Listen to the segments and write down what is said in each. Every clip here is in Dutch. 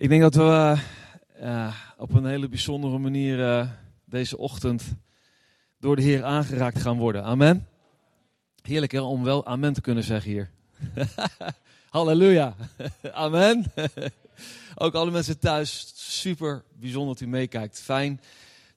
Ik denk dat we uh, op een hele bijzondere manier uh, deze ochtend door de Heer aangeraakt gaan worden. Amen. Heerlijk om wel amen te kunnen zeggen hier. Halleluja. amen. ook alle mensen thuis, super bijzonder dat u meekijkt. Fijn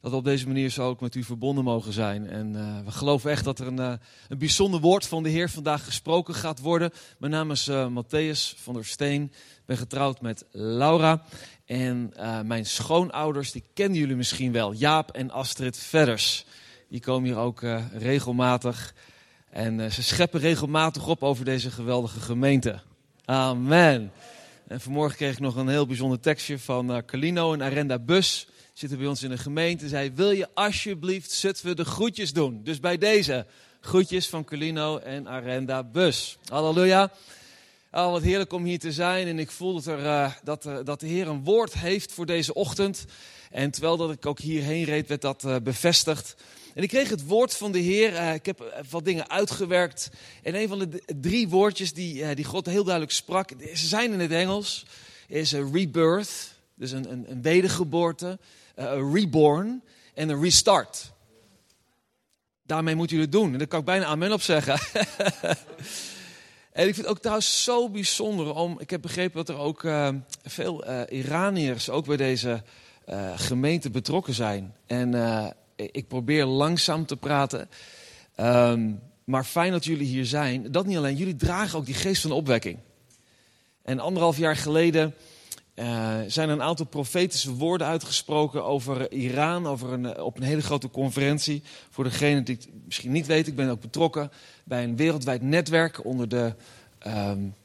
dat we op deze manier zo ook met u verbonden mogen zijn. En uh, we geloven echt dat er een, uh, een bijzonder woord van de Heer vandaag gesproken gaat worden. Mijn naam is uh, Matthäus van der Steen. Ik ben getrouwd met Laura. En mijn schoonouders, die kennen jullie misschien wel. Jaap en Astrid Vedders. Die komen hier ook regelmatig. En ze scheppen regelmatig op over deze geweldige gemeente. Amen. En vanmorgen kreeg ik nog een heel bijzonder tekstje van Carlino en Arenda Bus zitten bij ons in de gemeente. Zei, wil je alsjeblieft Zutphen de groetjes doen? Dus bij deze, groetjes van Colino en Arenda Bus. Halleluja. Oh, wat heerlijk om hier te zijn. En ik voel dat, er, uh, dat, uh, dat de Heer een woord heeft voor deze ochtend. En terwijl dat ik ook hierheen reed, werd dat uh, bevestigd. En ik kreeg het woord van de Heer. ik heb wat dingen uitgewerkt. En een van de drie woordjes die, die God heel duidelijk sprak, ze zijn in het Engels, is rebirth. Dus een, een, een wedergeboorte. Eh, reborn en een restart. Daarmee moeten jullie het doen. En daar kan ik bijna amen op zeggen. en ik vind het ook trouwens zo bijzonder om. Ik heb begrepen dat er ook uh, veel uh, Iraniërs ook bij deze gemeente betrokken zijn. En ik probeer langzaam te praten. Um, maar fijn dat jullie hier zijn. Dat niet alleen, jullie dragen ook die geest van opwekking. En anderhalf jaar geleden uh, zijn een aantal profetische woorden uitgesproken over Iran, over een, op een hele grote conferentie. Voor degene die het misschien niet weet, ik ben ook betrokken bij een wereldwijd netwerk onder de, um,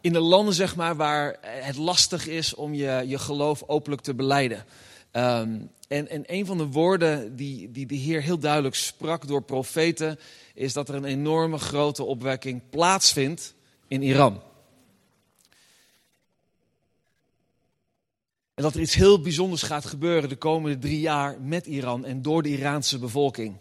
in de landen zeg maar, waar het lastig is om je, je geloof openlijk te beleiden. Um, en, en een van de woorden die, die de Heer heel duidelijk sprak door profeten, is dat er een enorme grote opwekking plaatsvindt in Iran. En dat er iets heel bijzonders gaat gebeuren de komende drie jaar met Iran en door de Iraanse bevolking.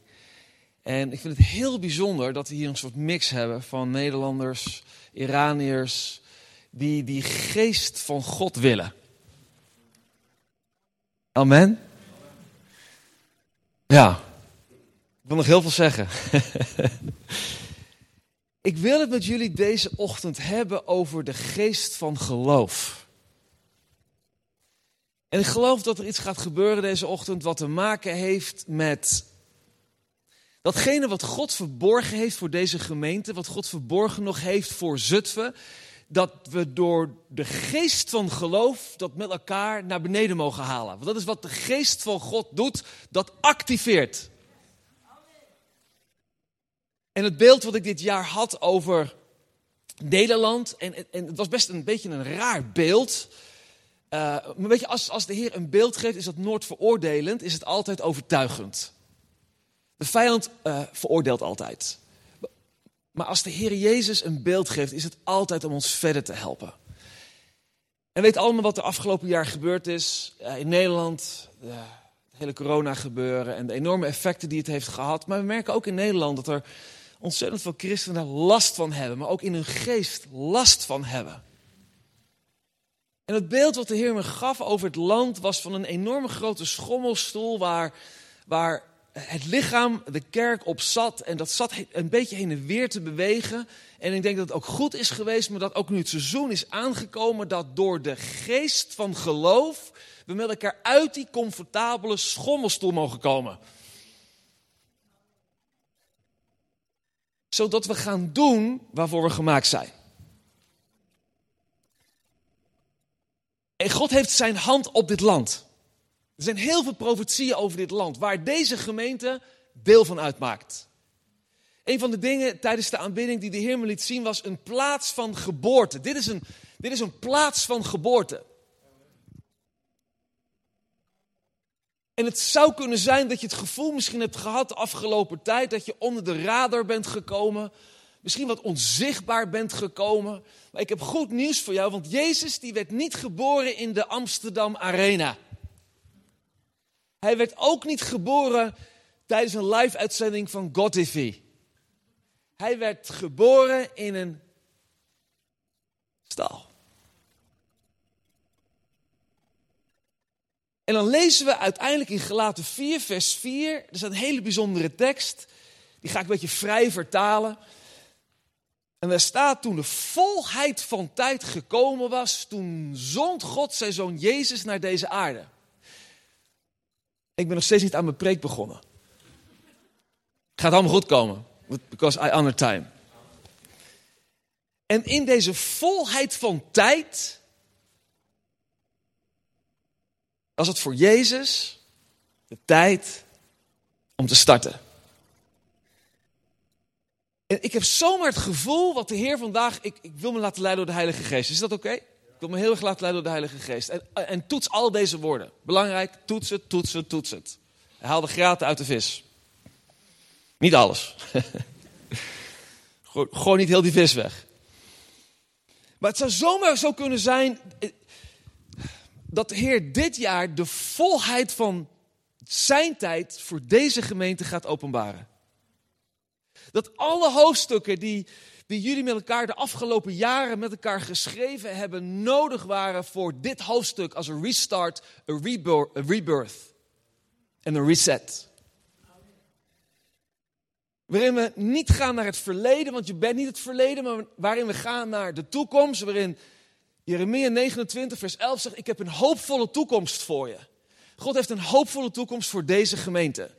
En ik vind het heel bijzonder dat we hier een soort mix hebben van Nederlanders, Iraniërs, die die geest van God willen. Amen. Ja, ik wil nog heel veel zeggen. ik wil het met jullie deze ochtend hebben over de geest van geloof. En ik geloof dat er iets gaat gebeuren deze ochtend wat te maken heeft met datgene wat God verborgen heeft voor deze gemeente, wat God verborgen nog heeft voor Zutphen, dat we door de geest van geloof dat met elkaar naar beneden mogen halen. Want dat is wat de geest van God doet, dat activeert. En het beeld wat ik dit jaar had over Nederland, en, en het was best een beetje een raar beeld. Maar weet je, als, als de Heer een beeld geeft, is dat nooit veroordelend, is het altijd overtuigend. De vijand uh, veroordeelt altijd. Maar als de Heer Jezus een beeld geeft, is het altijd om ons verder te helpen. En weet allemaal wat er afgelopen jaar gebeurd is uh, in Nederland. het hele corona gebeuren en de enorme effecten die het heeft gehad. Maar we merken ook in Nederland dat er ontzettend veel christenen last van hebben. Maar ook in hun geest last van hebben. En het beeld wat de Heer me gaf over het land was van een enorme grote schommelstoel waar, waar het lichaam, de kerk op zat. En dat zat een beetje heen en weer te bewegen. En ik denk dat het ook goed is geweest, maar dat ook nu het seizoen is aangekomen dat door de geest van geloof we met elkaar uit die comfortabele schommelstoel mogen komen. Zodat we gaan doen waarvoor we gemaakt zijn. God heeft zijn hand op dit land. Er zijn heel veel profetieën over dit land, waar deze gemeente deel van uitmaakt. Een van de dingen tijdens de aanbidding die de Heer me liet zien was een plaats van geboorte. Dit is een, dit is een plaats van geboorte. En het zou kunnen zijn dat je het gevoel misschien hebt gehad de afgelopen tijd dat je onder de radar bent gekomen misschien wat onzichtbaar bent gekomen. Maar ik heb goed nieuws voor jou, want Jezus die werd niet geboren in de Amsterdam Arena. Hij werd ook niet geboren tijdens een live-uitzending van God TV. Hij werd geboren in een stal. En dan lezen we uiteindelijk in Gelaten 4, vers 4. Er staat een hele bijzondere tekst. Die ga ik een beetje vrij vertalen. En daar staat toen de volheid van tijd gekomen was, toen zond God zijn zoon Jezus naar deze aarde. Ik ben nog steeds niet aan mijn preek begonnen. Gaat allemaal goed komen. Because I honor time. En in deze volheid van tijd was het voor Jezus de tijd om te starten. Ik heb zomaar het gevoel wat de Heer vandaag. Ik, ik wil me laten leiden door de Heilige Geest. Is dat oké? Ik wil me heel erg laten leiden door de Heilige Geest. En, en toets al deze woorden. Belangrijk, toets het, toets het, toets het. Haal de graten uit de vis. Niet alles. Gooi niet heel die vis weg. Maar het zou zomaar zo kunnen zijn eh, dat de Heer dit jaar de volheid van zijn tijd voor deze gemeente gaat openbaren. Dat alle hoofdstukken die, die jullie met elkaar de afgelopen jaren met elkaar geschreven hebben, nodig waren voor dit hoofdstuk als een restart, een rebirth en een reset. Waarin we niet gaan naar het verleden, want je bent niet het verleden, maar waarin we gaan naar de toekomst. Waarin Jeremia 29, vers 11 zegt: Ik heb een hoopvolle toekomst voor je. God heeft een hoopvolle toekomst voor deze gemeente.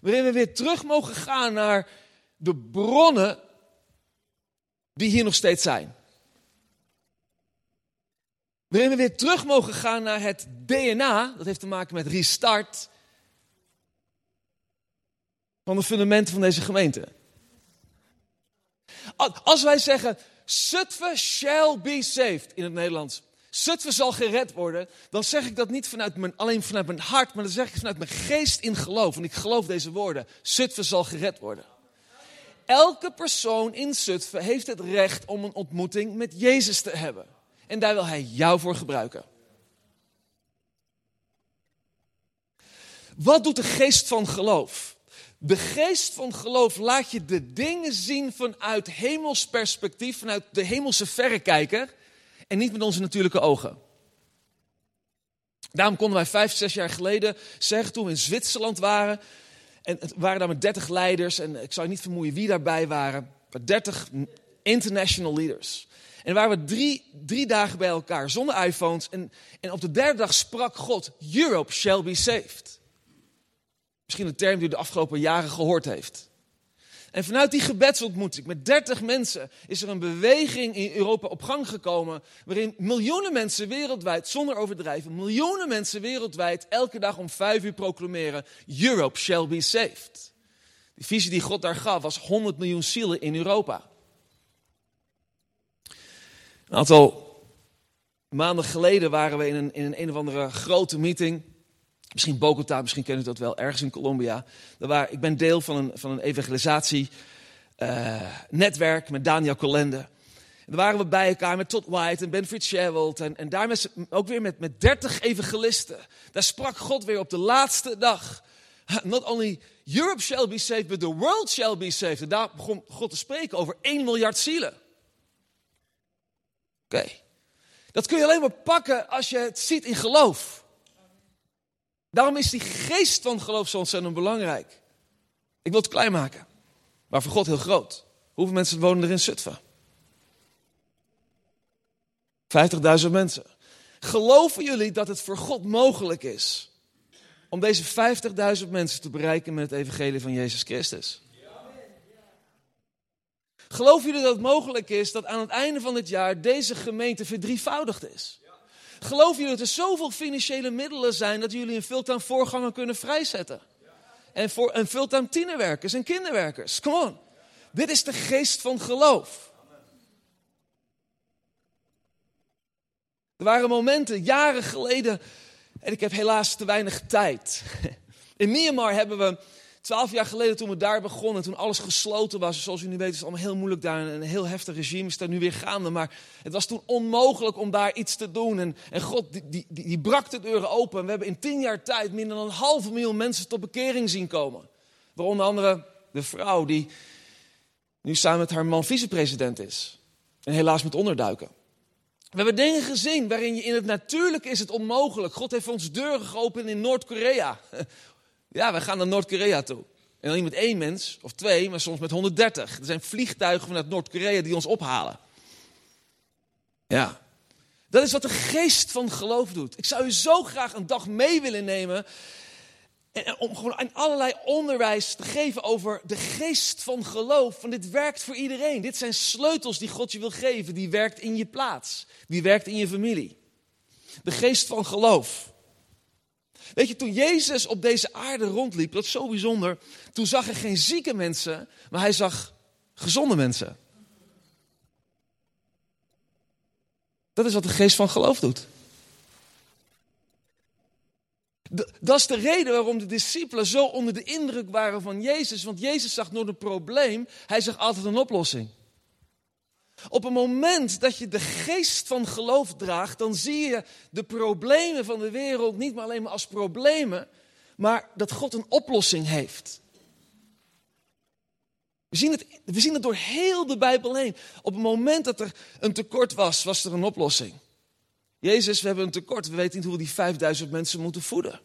Waarin we weer terug mogen gaan naar de bronnen die hier nog steeds zijn. Waarin we weer terug mogen gaan naar het DNA, dat heeft te maken met restart, van de fundamenten van deze gemeente. Als wij zeggen, Zutphen shall be saved in het Nederlands. Zutphen zal gered worden. Dan zeg ik dat niet vanuit mijn, alleen vanuit mijn hart, maar dan zeg ik vanuit mijn geest in geloof. Want ik geloof deze woorden. Zutphen zal gered worden. Elke persoon in Zutphen heeft het recht om een ontmoeting met Jezus te hebben. En daar wil hij jou voor gebruiken. Wat doet de geest van geloof? De geest van geloof laat je de dingen zien vanuit hemels perspectief, vanuit de hemelse verrekijker en niet met onze natuurlijke ogen. Daarom konden wij vijf, zes jaar geleden zeggen toen we in Zwitserland waren, en waren daar met dertig leiders, en ik zou je niet vermoeien wie daarbij waren, maar dertig international leaders. En waren we drie, drie dagen bij elkaar, zonder iPhones. En, en op de derde dag sprak God, Europe shall be saved. Misschien een term die u de afgelopen jaren gehoord heeft. En vanuit die gebedsontmoeting met 30 mensen is er een beweging in Europa op gang gekomen. Waarin miljoenen mensen wereldwijd, zonder overdrijven, miljoenen mensen wereldwijd elke dag om vijf uur proclameren: Europe shall be saved. De visie die God daar gaf was 100 miljoen zielen in Europa. Een aantal maanden geleden waren we in een, in een, een of andere grote meeting. Misschien Bogota, misschien kennen u dat wel, ergens in Colombia. Daar ik ben deel van een, van een evangelisatie-netwerk eh, met Daniel Colende. En daar waren we bij elkaar met Todd White en Ben Fitzgerald. En, en daar ook weer met, met 30 evangelisten. Daar sprak God weer op de laatste dag. Not only Europe shall be saved, but the world shall be saved. En daar begon God te spreken over 1 miljard zielen. Oké. Dat kun je alleen maar pakken als je het ziet in geloof. Daarom is die geest van geloof zo belangrijk. Ik wil het klein maken, maar voor God heel groot. Hoeveel mensen wonen er in Zutphen? 50.000 mensen. Geloven jullie dat het voor God mogelijk is om deze 50.000 mensen te bereiken met het evangelie van Jezus Christus? Geloven jullie dat het mogelijk is dat aan het einde van dit jaar deze gemeente verdrievoudigd is? Geloven jullie dat er zoveel financiële middelen zijn dat jullie een fulltime voorganger kunnen vrijzetten? En, voor, en fulltime tienerwerkers en kinderwerkers. Come on. Dit is de geest van geloof. Er waren momenten, jaren geleden, en ik heb helaas te weinig tijd. In Myanmar hebben we Twaalf jaar geleden toen we daar begonnen, toen alles gesloten was, zoals u nu weet is het allemaal heel moeilijk daar. Een heel heftig regime is daar nu weer gaande. Maar het was toen onmogelijk om daar iets te doen. En, en God die, die, die brak de deuren open. En we hebben in tien jaar tijd minder dan een halve miljoen mensen tot bekering zien komen. Waaronder andere de vrouw die nu samen met haar man vicepresident is. En helaas moet onderduiken. We hebben dingen gezien waarin je in het natuurlijke is het onmogelijk. God heeft ons deuren geopend in Noord-Korea. Ja, we gaan naar Noord-Korea toe. En dan niet met één mens of twee, maar soms met 130. Er zijn vliegtuigen vanuit Noord-Korea die ons ophalen. Ja, dat is wat de geest van geloof doet. Ik zou u zo graag een dag mee willen nemen. Om gewoon aan allerlei onderwijs te geven over de geest van geloof. Van dit werkt voor iedereen. Dit zijn sleutels die God je wil geven. Die werkt in je plaats. Die werkt in je familie. De geest van geloof. Weet je, toen Jezus op deze aarde rondliep, dat is zo bijzonder. Toen zag hij geen zieke mensen, maar hij zag gezonde mensen. Dat is wat de geest van geloof doet. Dat is de reden waarom de discipelen zo onder de indruk waren van Jezus. Want Jezus zag nooit een probleem, hij zag altijd een oplossing. Op het moment dat je de geest van geloof draagt, dan zie je de problemen van de wereld niet maar alleen maar als problemen, maar dat God een oplossing heeft. We zien, het, we zien het door heel de Bijbel heen. Op het moment dat er een tekort was, was er een oplossing. Jezus, we hebben een tekort. We weten niet hoe we die 5000 mensen moeten voeden.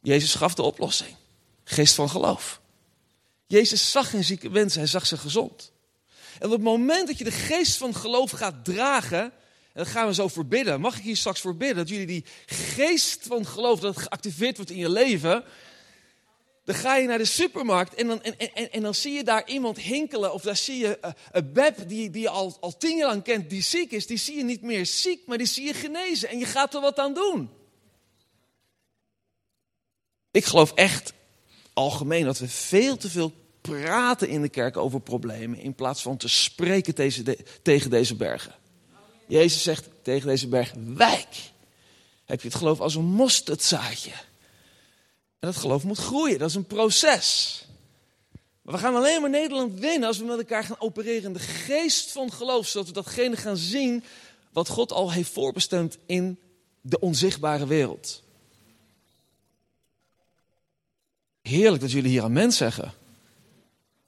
Jezus gaf de oplossing. Geest van geloof. Jezus zag geen zieke mensen, hij zag ze gezond. En op het moment dat je de geest van geloof gaat dragen, en dat gaan we zo verbidden. Mag ik hier straks verbidden dat jullie die geest van geloof, dat geactiveerd wordt in je leven, dan ga je naar de supermarkt en dan, en, en, en dan zie je daar iemand hinkelen. Of daar zie je uh, een Beb die, die je al, al tien jaar lang kent, die ziek is. Die zie je niet meer ziek, maar die zie je genezen. En je gaat er wat aan doen. Ik geloof echt algemeen dat we veel te veel praten in de kerk over problemen. In plaats van te spreken tegen deze bergen. Jezus zegt tegen deze berg, wijk. Heb je het geloof als een mosterdzaadje. En dat geloof moet groeien, dat is een proces. Maar we gaan alleen maar Nederland winnen als we met elkaar gaan opereren in de geest van geloof, zodat we datgene gaan zien wat God al heeft voorbestemd in de onzichtbare wereld. Heerlijk dat jullie hier aan mens zeggen.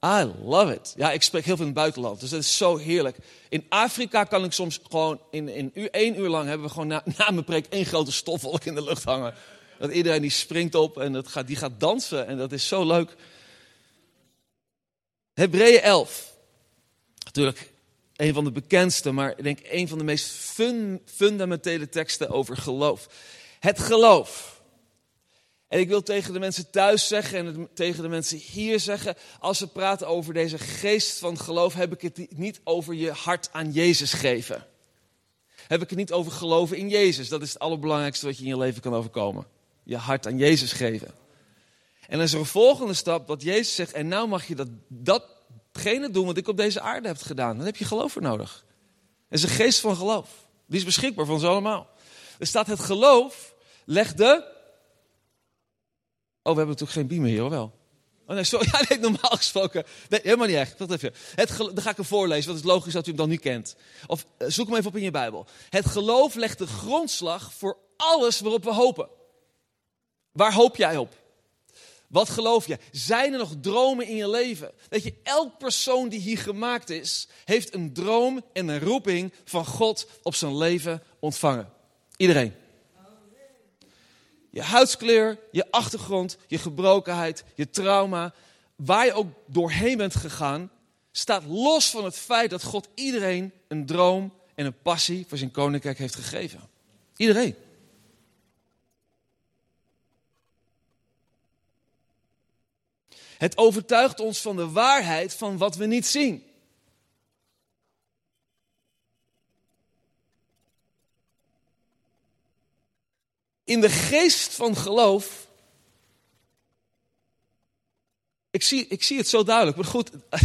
I love it. Ja, ik spreek heel veel in het buitenland, dus dat is zo heerlijk. In Afrika kan ik soms gewoon, in, in uur, één uur lang hebben we gewoon na, na mijn preek één grote stofwolk in de lucht hangen. Dat iedereen die springt op en dat gaat, die gaat dansen en dat is zo leuk. Hebreeën 11. Natuurlijk een van de bekendste, maar ik denk een van de meest fundamentele teksten over geloof. Het geloof. En ik wil tegen de mensen thuis zeggen en tegen de mensen hier zeggen, als we praten over deze geest van geloof, heb ik het niet over je hart aan Jezus geven. Heb ik het niet over geloven in Jezus. Dat is het allerbelangrijkste wat je in je leven kan overkomen je hart aan Jezus geven. En dan is er een volgende stap wat Jezus zegt. En nou mag je dat, datgene doen wat ik op deze aarde heb gedaan. Dan heb je geloof voor nodig. Het is een geest van geloof. Die is beschikbaar voor ons allemaal. Er staat het geloof, leg de... Oh, we hebben natuurlijk geen beamer hier, hoor wel. Oh nee, sorry. Ja, nee, normaal gesproken. Nee, helemaal niet echt. Wacht even. Het dan ga ik hem voorlezen, want het is logisch dat u hem dan niet kent. Of eh, zoek hem even op in je Bijbel. Het geloof legt de grondslag voor alles waarop we hopen. Waar hoop jij op? Wat geloof je? Zijn er nog dromen in je leven? Weet je, elk persoon die hier gemaakt is, heeft een droom en een roeping van God op zijn leven ontvangen. Iedereen. Je huidskleur, je achtergrond, je gebrokenheid, je trauma, waar je ook doorheen bent gegaan, staat los van het feit dat God iedereen een droom en een passie voor zijn koninkrijk heeft gegeven. Iedereen. Het overtuigt ons van de waarheid van wat we niet zien. In de geest van geloof. Ik zie, ik zie het zo duidelijk, maar goed.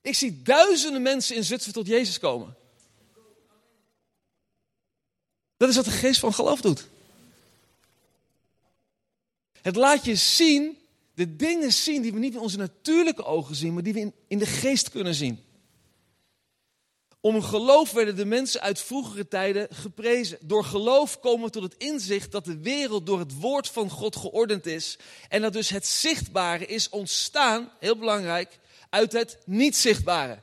Ik zie duizenden mensen in Zutphen tot Jezus komen. Dat is wat de geest van geloof doet. Het laat je zien de dingen zien die we niet met onze natuurlijke ogen zien, maar die we in, in de geest kunnen zien. Om geloof werden de mensen uit vroegere tijden geprezen. Door geloof komen we tot het inzicht dat de wereld door het woord van God geordend is. En dat dus het zichtbare is ontstaan, heel belangrijk, uit het niet zichtbare.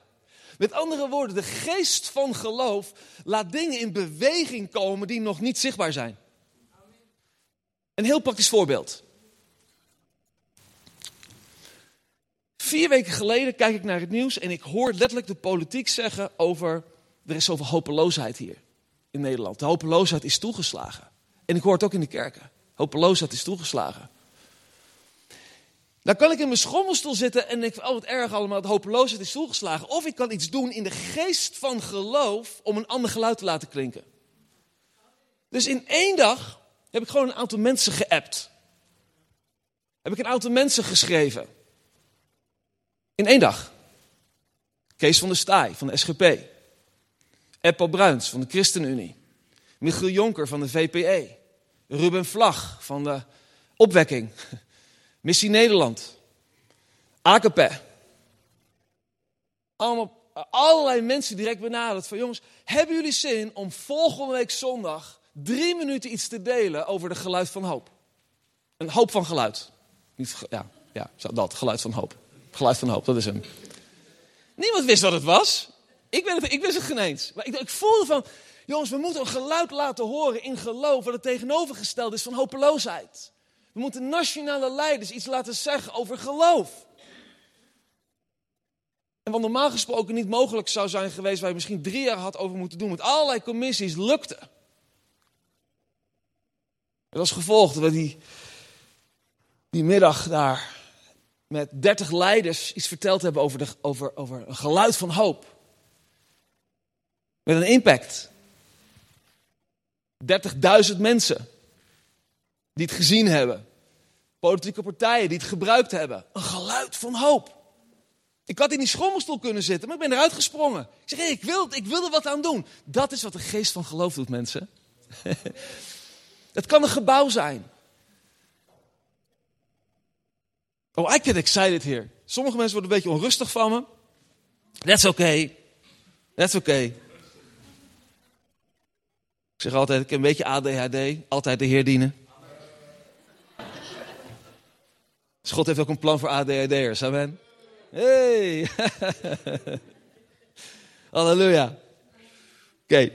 Met andere woorden, de geest van geloof laat dingen in beweging komen die nog niet zichtbaar zijn. Een heel praktisch voorbeeld. Vier weken geleden kijk ik naar het nieuws en ik hoor letterlijk de politiek zeggen over er is zoveel hopeloosheid hier in Nederland. De hopeloosheid is toegeslagen. En ik hoor het ook in de kerken. Hopeloosheid is toegeslagen. Dan kan ik in mijn schommelstoel zitten en denk, oh wat erg allemaal, de hopeloosheid is toegeslagen. Of ik kan iets doen in de geest van geloof om een ander geluid te laten klinken. Dus in één dag heb ik gewoon een aantal mensen geappt. Heb ik een aantal mensen geschreven. In één dag. Kees van der Staaij van de SGP. Eppo Bruins van de ChristenUnie. Michiel Jonker van de VPE. Ruben Vlag van de Opwekking. Missie Nederland. AKP. Allemaal, allerlei mensen direct benaderd van jongens, hebben jullie zin om volgende week zondag drie minuten iets te delen over de geluid van hoop? Een hoop van geluid. Niet, ja, ja, dat, geluid van hoop. Geluid van hoop, dat is hem. Niemand wist wat het was. Ik, ben ik wist het geen eens. Maar ik, ik voelde van, jongens, we moeten een geluid laten horen in geloof, wat het tegenovergesteld is van hopeloosheid. We moeten nationale leiders iets laten zeggen over geloof. En wat normaal gesproken niet mogelijk zou zijn geweest, waar je misschien drie jaar had over moeten doen, met allerlei commissies, lukte. Het was gevolg dat die, die middag daar met dertig leiders iets verteld hebben over, de, over, over een geluid van hoop. Met een impact. 30.000 mensen die het gezien hebben. Politieke partijen die het gebruikt hebben. Een geluid van hoop. Ik had in die schommelstoel kunnen zitten, maar ik ben eruit gesprongen. Ik zeg, ik, wil, ik wil er wat aan doen. Dat is wat de geest van geloof doet, mensen. het kan een gebouw zijn. Oh, I get excited here. Sommige mensen worden een beetje onrustig van me. That's okay. That's okay. Ik zeg altijd, ik heb een beetje ADHD. Altijd de Heer dienen. Dus God heeft ook een plan voor ADHD'ers. Amen. Hey. Halleluja. Oké. Okay.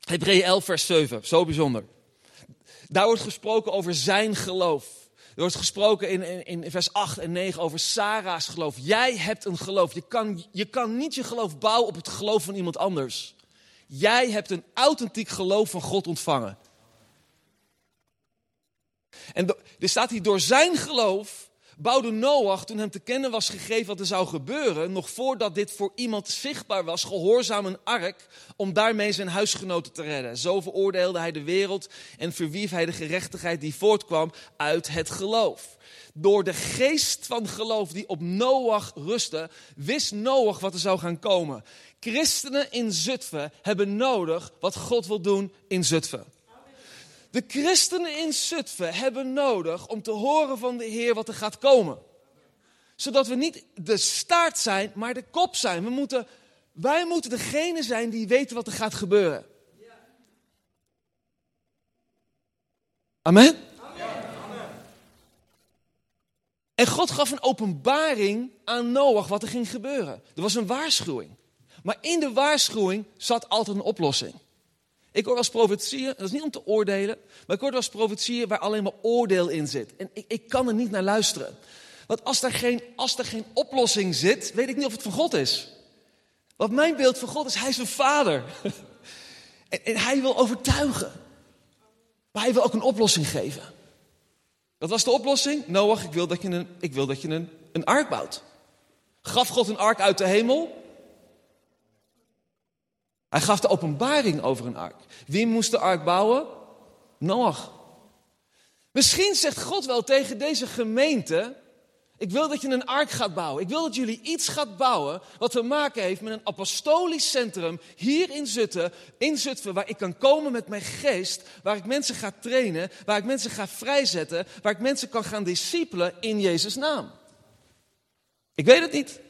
Hebreeën 11 vers 7. Zo bijzonder. Daar wordt gesproken over zijn geloof. Er wordt gesproken in, in, in, vers 8 en 9 over Sarah's geloof. Jij hebt een geloof. Je kan, je kan niet je geloof bouwen op het geloof van iemand anders. Jij hebt een authentiek geloof van God ontvangen. En er staat hier, door zijn geloof bouwde Noach, toen hem te kennen was gegeven wat er zou gebeuren, nog voordat dit voor iemand zichtbaar was, gehoorzaam een ark om daarmee zijn huisgenoten te redden. Zo veroordeelde hij de wereld en verwierf hij de gerechtigheid die voortkwam uit het geloof. Door de geest van geloof die op Noach rustte, wist Noach wat er zou gaan komen. Christenen in Zutphen hebben nodig wat God wil doen in Zutphen. De christenen in Zutphen hebben nodig om te horen van de Heer wat er gaat komen. Zodat we niet de staart zijn, maar de kop zijn. We moeten, wij moeten degene zijn die weten wat er gaat gebeuren. Amen? En God gaf een openbaring aan Noach wat er ging gebeuren. Er was een waarschuwing. Maar in de waarschuwing zat altijd een oplossing. Ik hoor als profetieën, dat is niet om te oordelen, maar ik hoor als profetieën waar alleen maar oordeel in zit. En ik, ik kan er niet naar luisteren. Want als er, geen, als er geen oplossing zit, weet ik niet of het van God is. Want mijn beeld van God is, hij is een vader. en, en hij wil overtuigen. Maar hij wil ook een oplossing geven. Wat was de oplossing? Noach, ik wil dat je een, ik wil dat je een, een ark bouwt. Gaf God een ark uit de hemel? Hij gaf de openbaring over een ark. Wie moest de ark bouwen? Noach. Misschien zegt God wel tegen deze gemeente: Ik wil dat je een ark gaat bouwen. Ik wil dat jullie iets gaat bouwen wat te maken heeft met een apostolisch centrum hier in Zutphen, in Zutphen, waar ik kan komen met mijn geest, waar ik mensen ga trainen, waar ik mensen ga vrijzetten, waar ik mensen kan gaan discipelen in Jezus' naam. Ik weet het niet.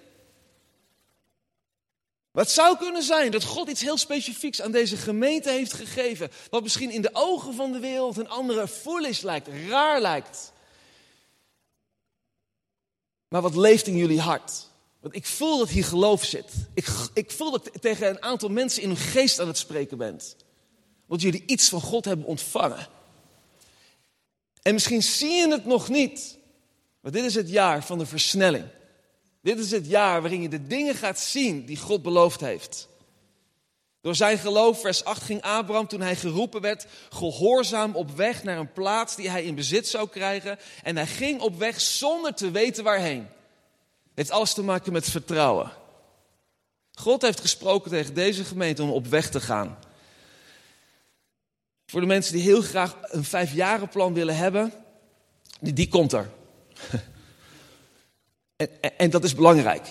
Maar het zou kunnen zijn dat God iets heel specifieks aan deze gemeente heeft gegeven. Wat misschien in de ogen van de wereld een andere foolish lijkt, raar lijkt. Maar wat leeft in jullie hart? Want ik voel dat hier geloof zit. Ik, ik voel dat ik tegen een aantal mensen in hun geest aan het spreken bent. Want jullie iets van God hebben ontvangen. En misschien zie je het nog niet. Maar dit is het jaar van de versnelling. Dit is het jaar waarin je de dingen gaat zien die God beloofd heeft. Door zijn geloof, vers 8, ging Abraham toen hij geroepen werd, gehoorzaam op weg naar een plaats die hij in bezit zou krijgen. En hij ging op weg zonder te weten waarheen. Het heeft alles te maken met vertrouwen. God heeft gesproken tegen deze gemeente om op weg te gaan. Voor de mensen die heel graag een vijfjarenplan willen hebben, die, die komt er. en, en, dat is belangrijk.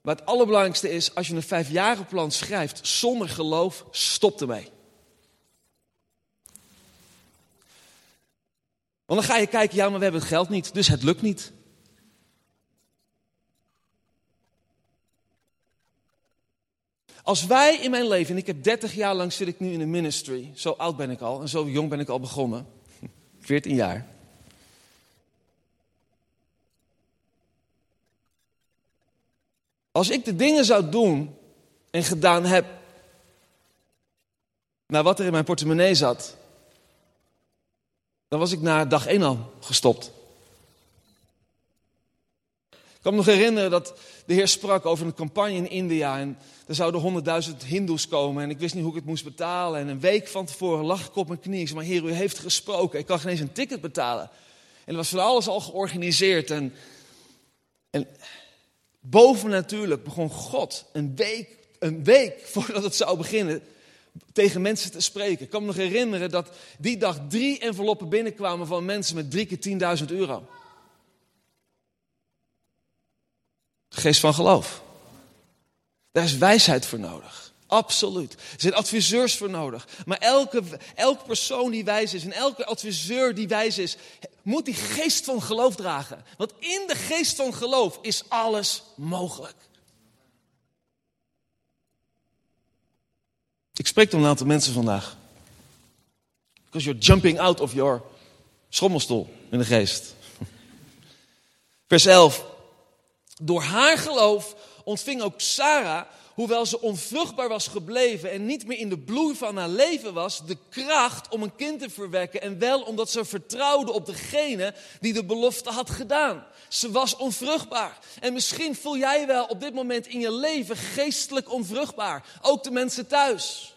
Maar het allerbelangrijkste is, als je een vijfjarenplan schrijft zonder geloof, stop ermee. Want dan ga je kijken, ja, maar we hebben het geld niet, dus het lukt niet. Als wij in mijn leven, en ik heb 30 jaar lang zit ik nu in de ministry, zo oud ben ik al en zo jong ben ik al begonnen, 14 jaar. Als ik de dingen zou doen en gedaan heb naar wat er in mijn portemonnee zat, dan was ik na dag één al gestopt. Ik kan me nog herinneren dat de Heer sprak over een campagne in India. En er zouden honderdduizend Hindoes komen. En ik wist niet hoe ik het moest betalen. En een week van tevoren lag ik op mijn knie. Ik zei, maar Heer, u heeft gesproken. Ik kan geen eens een ticket betalen. En er was van alles al georganiseerd. En, en boven natuurlijk begon God een week, een week voordat het zou beginnen tegen mensen te spreken. Ik kan me nog herinneren dat die dag drie enveloppen binnenkwamen van mensen met drie keer 10.000 euro. geest van geloof. Daar is wijsheid voor nodig. Absoluut. Er zijn adviseurs voor nodig. Maar elke, elke persoon die wijs is en elke adviseur die wijs is, moet die geest van geloof dragen. Want in de geest van geloof is alles mogelijk. Ik spreek tot een aantal mensen vandaag. Because you're jumping out of your schommelstoel in de geest. Vers 11. Door haar geloof ontving ook Sarah, hoewel ze onvruchtbaar was gebleven en niet meer in de bloei van haar leven was, de kracht om een kind te verwekken. En wel omdat ze vertrouwde op degene die de belofte had gedaan. Ze was onvruchtbaar. En misschien voel jij wel op dit moment in je leven geestelijk onvruchtbaar. Ook de mensen thuis.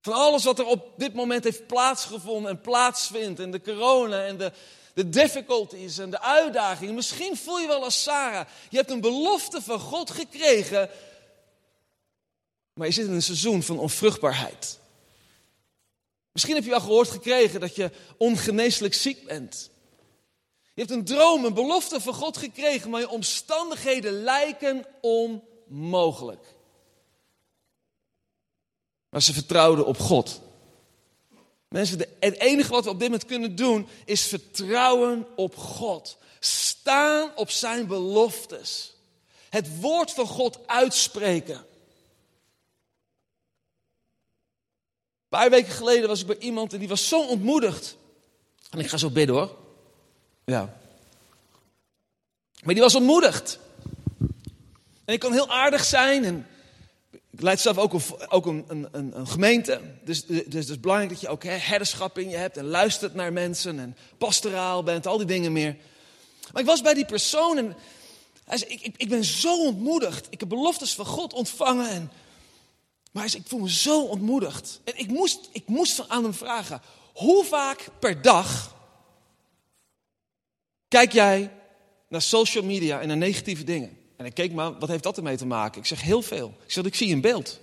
Van alles wat er op dit moment heeft plaatsgevonden en plaatsvindt. En de corona en de, de difficulties en de uitdagingen. Misschien voel je wel als Sarah. Je hebt een belofte van God gekregen. Maar je zit in een seizoen van onvruchtbaarheid. Misschien heb je wel gehoord gekregen dat je ongeneeslijk ziek bent. Je hebt een droom, een belofte van God gekregen, maar je omstandigheden lijken onmogelijk. Maar ze vertrouwden op God. Mensen, het enige wat we op dit moment kunnen doen is vertrouwen op God. Staan op zijn beloftes. Het woord van God uitspreken. Een paar weken geleden was ik bij iemand en die was zo ontmoedigd. En ik ga zo bidden hoor. Ja. Maar die was ontmoedigd. En ik kan heel aardig zijn en ik leid zelf ook, een, ook een, een, een, gemeente. Dus, dus, dus het is belangrijk dat je ook herderschap in je hebt. En luistert naar mensen. En pastoraal bent. Al die dingen meer. Maar ik was bij die persoon. En hij zei, ik, ik, ik ben zo ontmoedigd. Ik heb beloftes van God ontvangen. En, maar hij zei, ik voel me zo ontmoedigd. En ik moest, ik moest aan hem vragen. Hoe vaak per dag kijk jij naar social media en naar negatieve dingen? En ik keek maar, wat heeft dat ermee te maken? Ik zeg heel veel. Ik zeg, ik zie een beeld.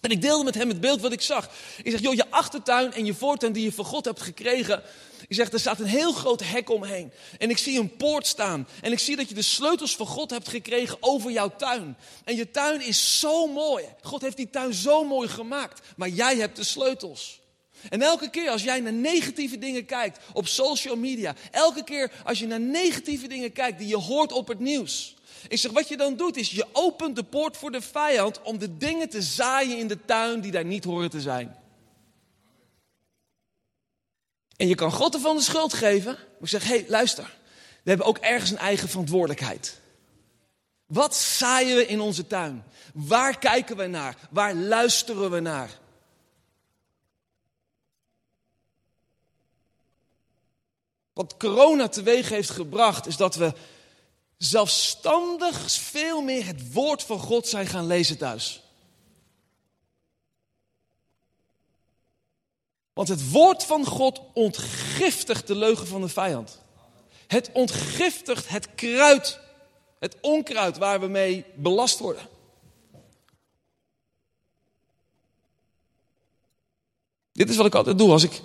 En ik deelde met hem het beeld wat ik zag. Ik zeg, joh, je achtertuin en je voortuin die je van God hebt gekregen. Ik zeg, er staat een heel groot hek omheen. En ik zie een poort staan. En ik zie dat je de sleutels van God hebt gekregen over jouw tuin. En je tuin is zo mooi. God heeft die tuin zo mooi gemaakt. Maar jij hebt de sleutels. En elke keer als jij naar negatieve dingen kijkt op social media. Elke keer als je naar negatieve dingen kijkt die je hoort op het nieuws. Ik zeg, wat je dan doet is, je opent de poort voor de vijand om de dingen te zaaien in de tuin die daar niet horen te zijn. En je kan God ervan de schuld geven. Maar ik zeg, hé, hey, luister. we hebben ook ergens een eigen verantwoordelijkheid. Wat zaaien we in onze tuin? Waar kijken we naar? Waar luisteren we naar? Wat corona teweeg heeft gebracht, is dat we zelfstandig veel meer het woord van God zijn gaan lezen thuis. Want het woord van God ontgiftigt de leugen van de vijand. Het ontgiftigt het kruid, het onkruid waar we mee belast worden. Dit is wat ik altijd doe. Als ik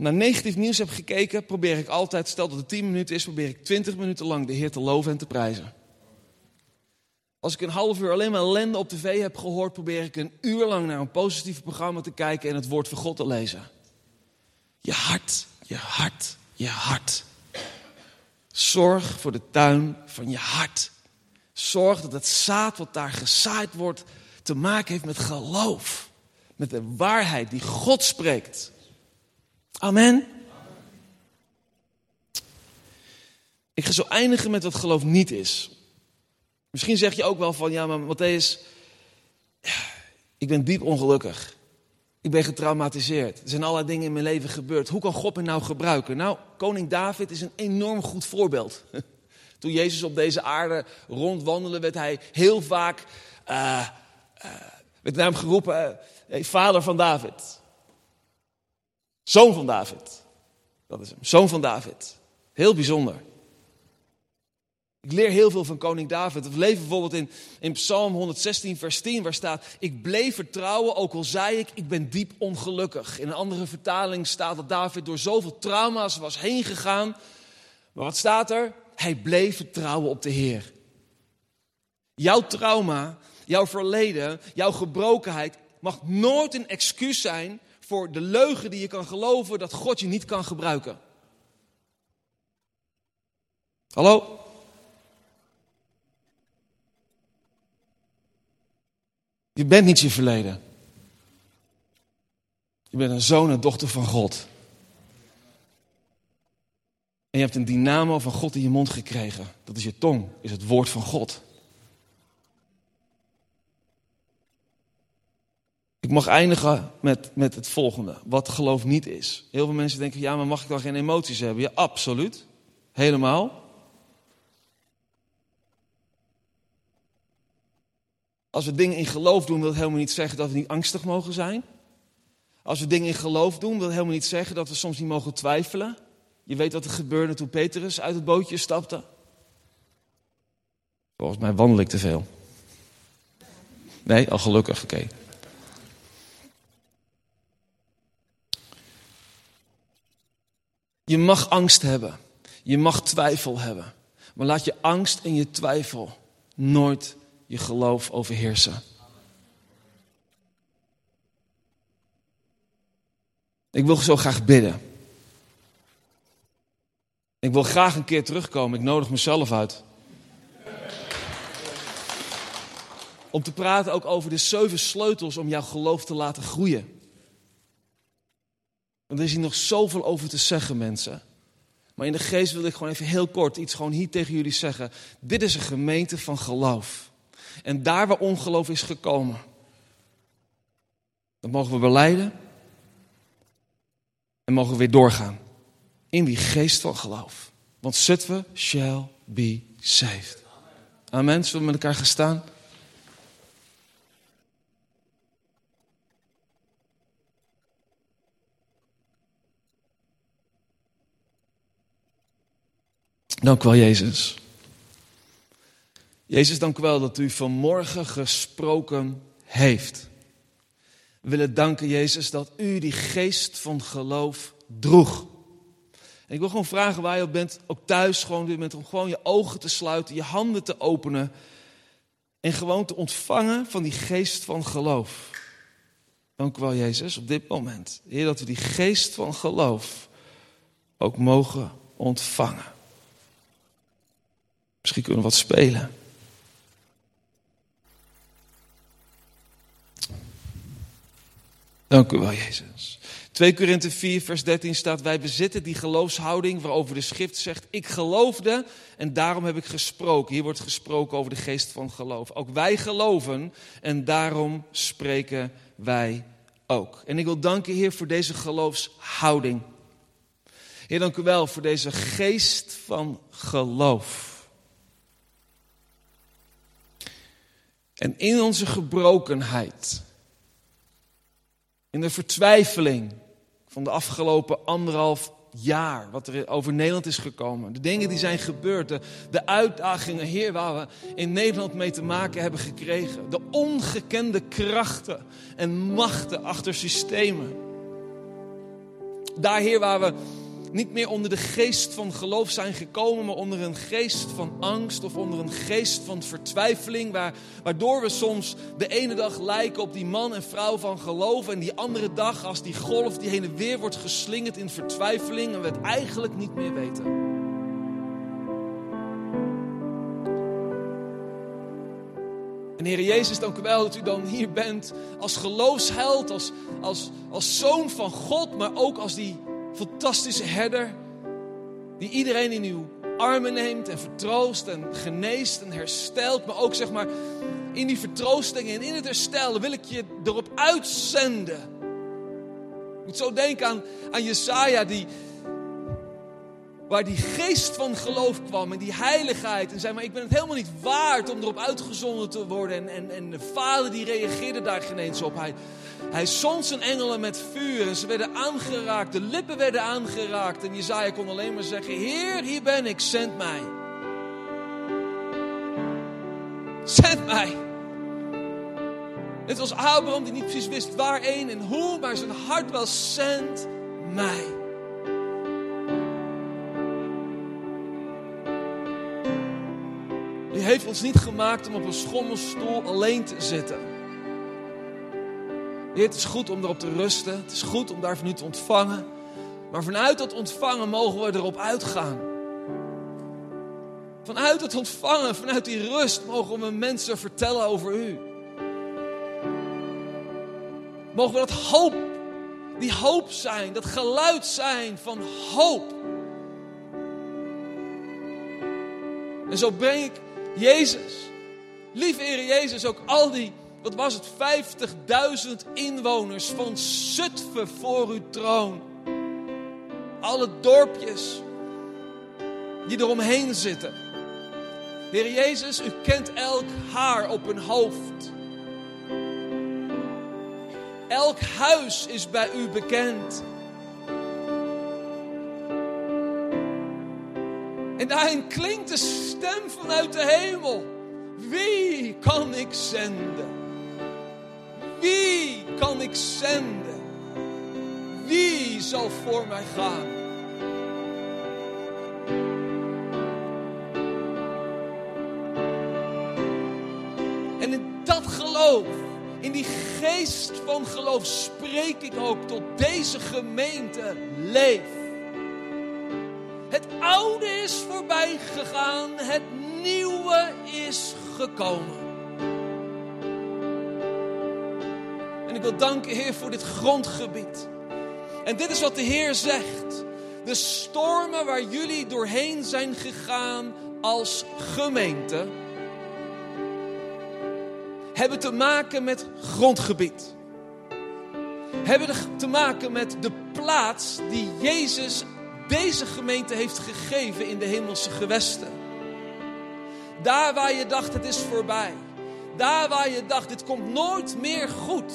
naar negatief nieuws heb gekeken, probeer ik altijd, stel dat het 10 minuten is, probeer ik 20 minuten lang de Heer te loven en te prijzen. Als ik een half uur alleen maar ellende op tv heb gehoord, probeer ik een uur lang naar een positief programma te kijken en het woord van God te lezen. Je hart, je hart, je hart. Zorg voor de tuin van je hart. Zorg dat het zaad wat daar gezaaid wordt te maken heeft met geloof. Met de waarheid die God spreekt. Amen. Ik ga zo eindigen met wat geloof niet is. Misschien zeg je ook wel van, ja maar Matthäus, ik ben diep ongelukkig. Ik ben getraumatiseerd. Er zijn allerlei dingen in mijn leven gebeurd. Hoe kan God me nou gebruiken? Nou, koning David is een enorm goed voorbeeld. Toen Jezus op deze aarde rondwandelde, werd hij heel vaak uh, uh, werd naar hem geroepen: hey, vader van David. Zoon van David. Dat is hem. Zoon van David. Heel bijzonder. Ik leer heel veel van koning David. We leven bijvoorbeeld in, in Psalm 116, vers 10, waar staat: Ik bleef vertrouwen, ook al zei ik, ik ben diep ongelukkig. In een andere vertaling staat dat David door zoveel trauma's was heen gegaan. Maar wat staat er? Hij bleef vertrouwen op de Heer. Jouw trauma, jouw verleden, jouw gebrokenheid mag nooit een excuus zijn voor de leugen die je kan geloven dat God je niet kan gebruiken. Hallo? Je bent niet je verleden. Je bent een zoon en dochter van God. En je hebt een dynamo van God in je mond gekregen. Dat is je tong, is het woord van God. Ik mag eindigen met, met het volgende. Wat geloof niet is. Heel veel mensen denken, ja, maar mag ik dan geen emoties hebben? Ja, absoluut. Helemaal. Als we dingen in geloof doen, wil helemaal niet zeggen dat we niet angstig mogen zijn. Als we dingen in geloof doen, wil helemaal niet zeggen dat we soms niet mogen twijfelen. Je weet wat er gebeurde toen Petrus uit het bootje stapte. Volgens mij wandel ik te veel. Nee, al gelukkig, oké. Je mag angst hebben. Je mag twijfel hebben. Maar laat je angst en je twijfel nooit je geloof overheersen. Ik wil zo graag bidden. Ik wil graag een keer terugkomen. Ik nodig mezelf uit. Om te praten ook over de zeven sleutels om jouw geloof te laten groeien. Want er is hier nog zoveel over te zeggen, mensen. Maar in de geest wil ik gewoon even heel kort iets gewoon hier tegen jullie zeggen. Dit is een gemeente van geloof. En daar waar ongeloof is gekomen, dat mogen we beleiden. En mogen we weer doorgaan. In die geest van geloof. Want Zutwe shall be saved. Amen. Zullen we met elkaar gaan staan? Dank u wel, Jezus. Jezus, dank u wel dat u vanmorgen gesproken heeft. We willen danken, Jezus, dat u die geest van geloof droeg. En ik wil gewoon vragen waar je op bent, ook thuis, gewoon, om gewoon je ogen te sluiten, je handen te openen. En gewoon te ontvangen van die geest van geloof. Dank u wel, Jezus, op dit moment. Heer, dat we die geest van geloof ook mogen ontvangen. Misschien kunnen we wat spelen. Dank u wel, Jezus. 2 Korinthe 4, vers 13 staat: Wij bezitten die geloofshouding waarover de schrift zegt: Ik geloofde en daarom heb ik gesproken. Hier wordt gesproken over de geest van geloof. Ook wij geloven en daarom spreken wij ook. En ik wil danken, Heer, voor deze geloofshouding. Heer, dank u wel voor deze geest van geloof. En in onze gebrokenheid, in de vertwijfeling van de afgelopen anderhalf jaar, wat er over Nederland is gekomen, de dingen die zijn gebeurd, de, uitdagingen, Heer, waar we in Nederland mee te maken hebben gekregen, de ongekende krachten en machten achter systemen. Daar, Heer, waar we niet meer onder de geest van geloof zijn gekomen, maar onder een geest van angst of onder een geest van vertwijfeling, waardoor we soms de ene dag lijken op die man en vrouw van geloof en die andere dag als die golf die heen en weer wordt geslingerd in vertwijfeling en we het eigenlijk niet meer weten. En Heer Jezus, dank u wel dat u dan hier bent als geloofsheld, als, als, als zoon van God, maar ook als die fantastische herder. Die iedereen in uw armen neemt en vertroost en geneest en herstelt. Maar ook zeg maar in die vertroosting en in het herstel wil ik je erop uitzenden. Ik moet zo denken aan, aan Jesaja die, waar die geest van geloof kwam en die heiligheid. En zei, maar ik ben het helemaal niet waard om erop uitgezonden te worden. En, en, en de vader die reageerde daar geen eens op. Hij, hij zond zijn engelen met vuur en ze werden aangeraakt. De lippen werden aangeraakt. En Jezaja kon alleen maar zeggen, Heer, hier ben ik, zend mij. Zend mij. Het was Abraham die niet precies wist waarheen en hoe, maar zijn hart wel, zend mij. U heeft ons niet gemaakt om op een schommelstoel alleen te zitten. Heer, het is goed om erop te rusten. Het is goed om daarvan nu te ontvangen. Maar vanuit dat ontvangen mogen we erop uitgaan. Vanuit het ontvangen, vanuit die rust, mogen we mensen vertellen over u. Mogen we dat hoop, die hoop zijn, dat geluid zijn van hoop. En zo breng ik Jezus, lieve Heer Jezus, ook al die wat was het, 50.000 inwoners van Zutphen voor uw troon. Alle dorpjes die eromheen zitten. Heer Jezus, u kent elk haar op hun hoofd. Elk huis is bij u bekend. En daarin klinkt de stem vanuit de hemel. Wie kan ik zenden? Wie kan ik zenden? Wie zal voor mij gaan? En in dat geloof, in die geest van geloof, spreek ik ook tot deze gemeente leef. Oude is voorbij gegaan, het nieuwe is gekomen. ik wil danken, Heer, voor dit grondgebied. En dit is wat de Heer zegt. De stormen waar jullie doorheen zijn gegaan als gemeente, hebben te maken met grondgebied. Hebben te maken met de plaats die Jezus deze gemeente heeft gegeven in de hemelse gewesten. Daar waar je dacht het is voorbij. Daar waar je dacht dit komt nooit meer goed.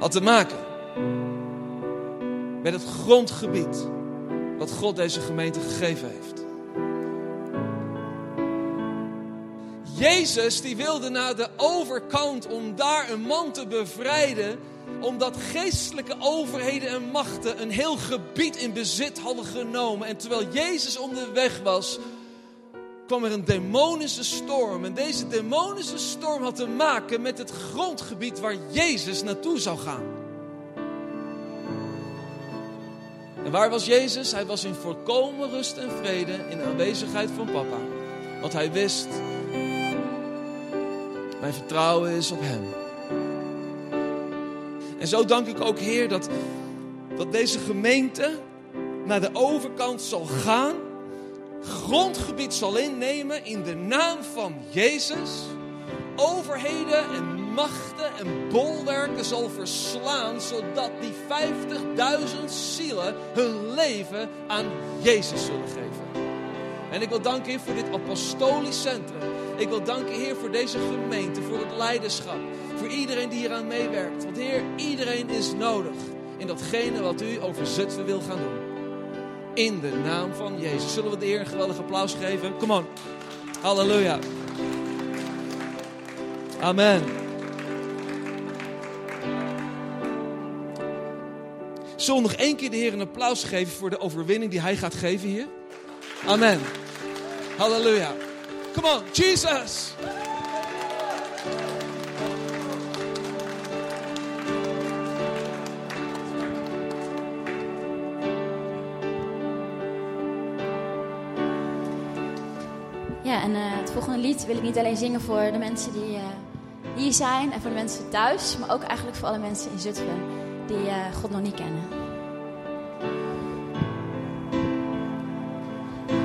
had te maken met het grondgebied wat God deze gemeente gegeven heeft. Jezus die wilde naar de overkant om daar een man te bevrijden, omdat geestelijke overheden en machten een heel gebied in bezit hadden genomen. En terwijl Jezus onderweg was, kwam er een demonische storm. En deze demonische storm had te maken met het grondgebied waar Jezus naartoe zou gaan. En waar was Jezus? Hij was in volkomen rust en vrede in de aanwezigheid van papa. Want hij wist, mijn vertrouwen is op hem. En zo dank ik ook, Heer, dat, dat deze gemeente naar de overkant zal gaan, grondgebied zal innemen in de naam van Jezus, overheden en machten en bolwerken zal verslaan, zodat die 50.000 zielen hun leven aan Jezus zullen geven. En ik wil danken, Heer, voor dit apostolisch centrum. Ik wil danken, Heer, voor deze gemeente, voor het leiderschap. Voor iedereen die hier aan meewerkt. Want, Heer, iedereen is nodig in datgene wat u over Zutphen wil gaan doen. In de naam van Jezus. Zullen we de Heer een geweldig applaus geven? Come on. Halleluja. Amen. Zullen we nog één keer de Heer een applaus geven voor de overwinning die Hij gaat geven hier? Amen. Halleluja. Come on, Jesus. En uh, het volgende lied wil ik niet alleen zingen voor de mensen die uh, hier zijn en voor de mensen thuis, maar ook eigenlijk voor alle mensen in Zutphen die uh, God nog niet kennen.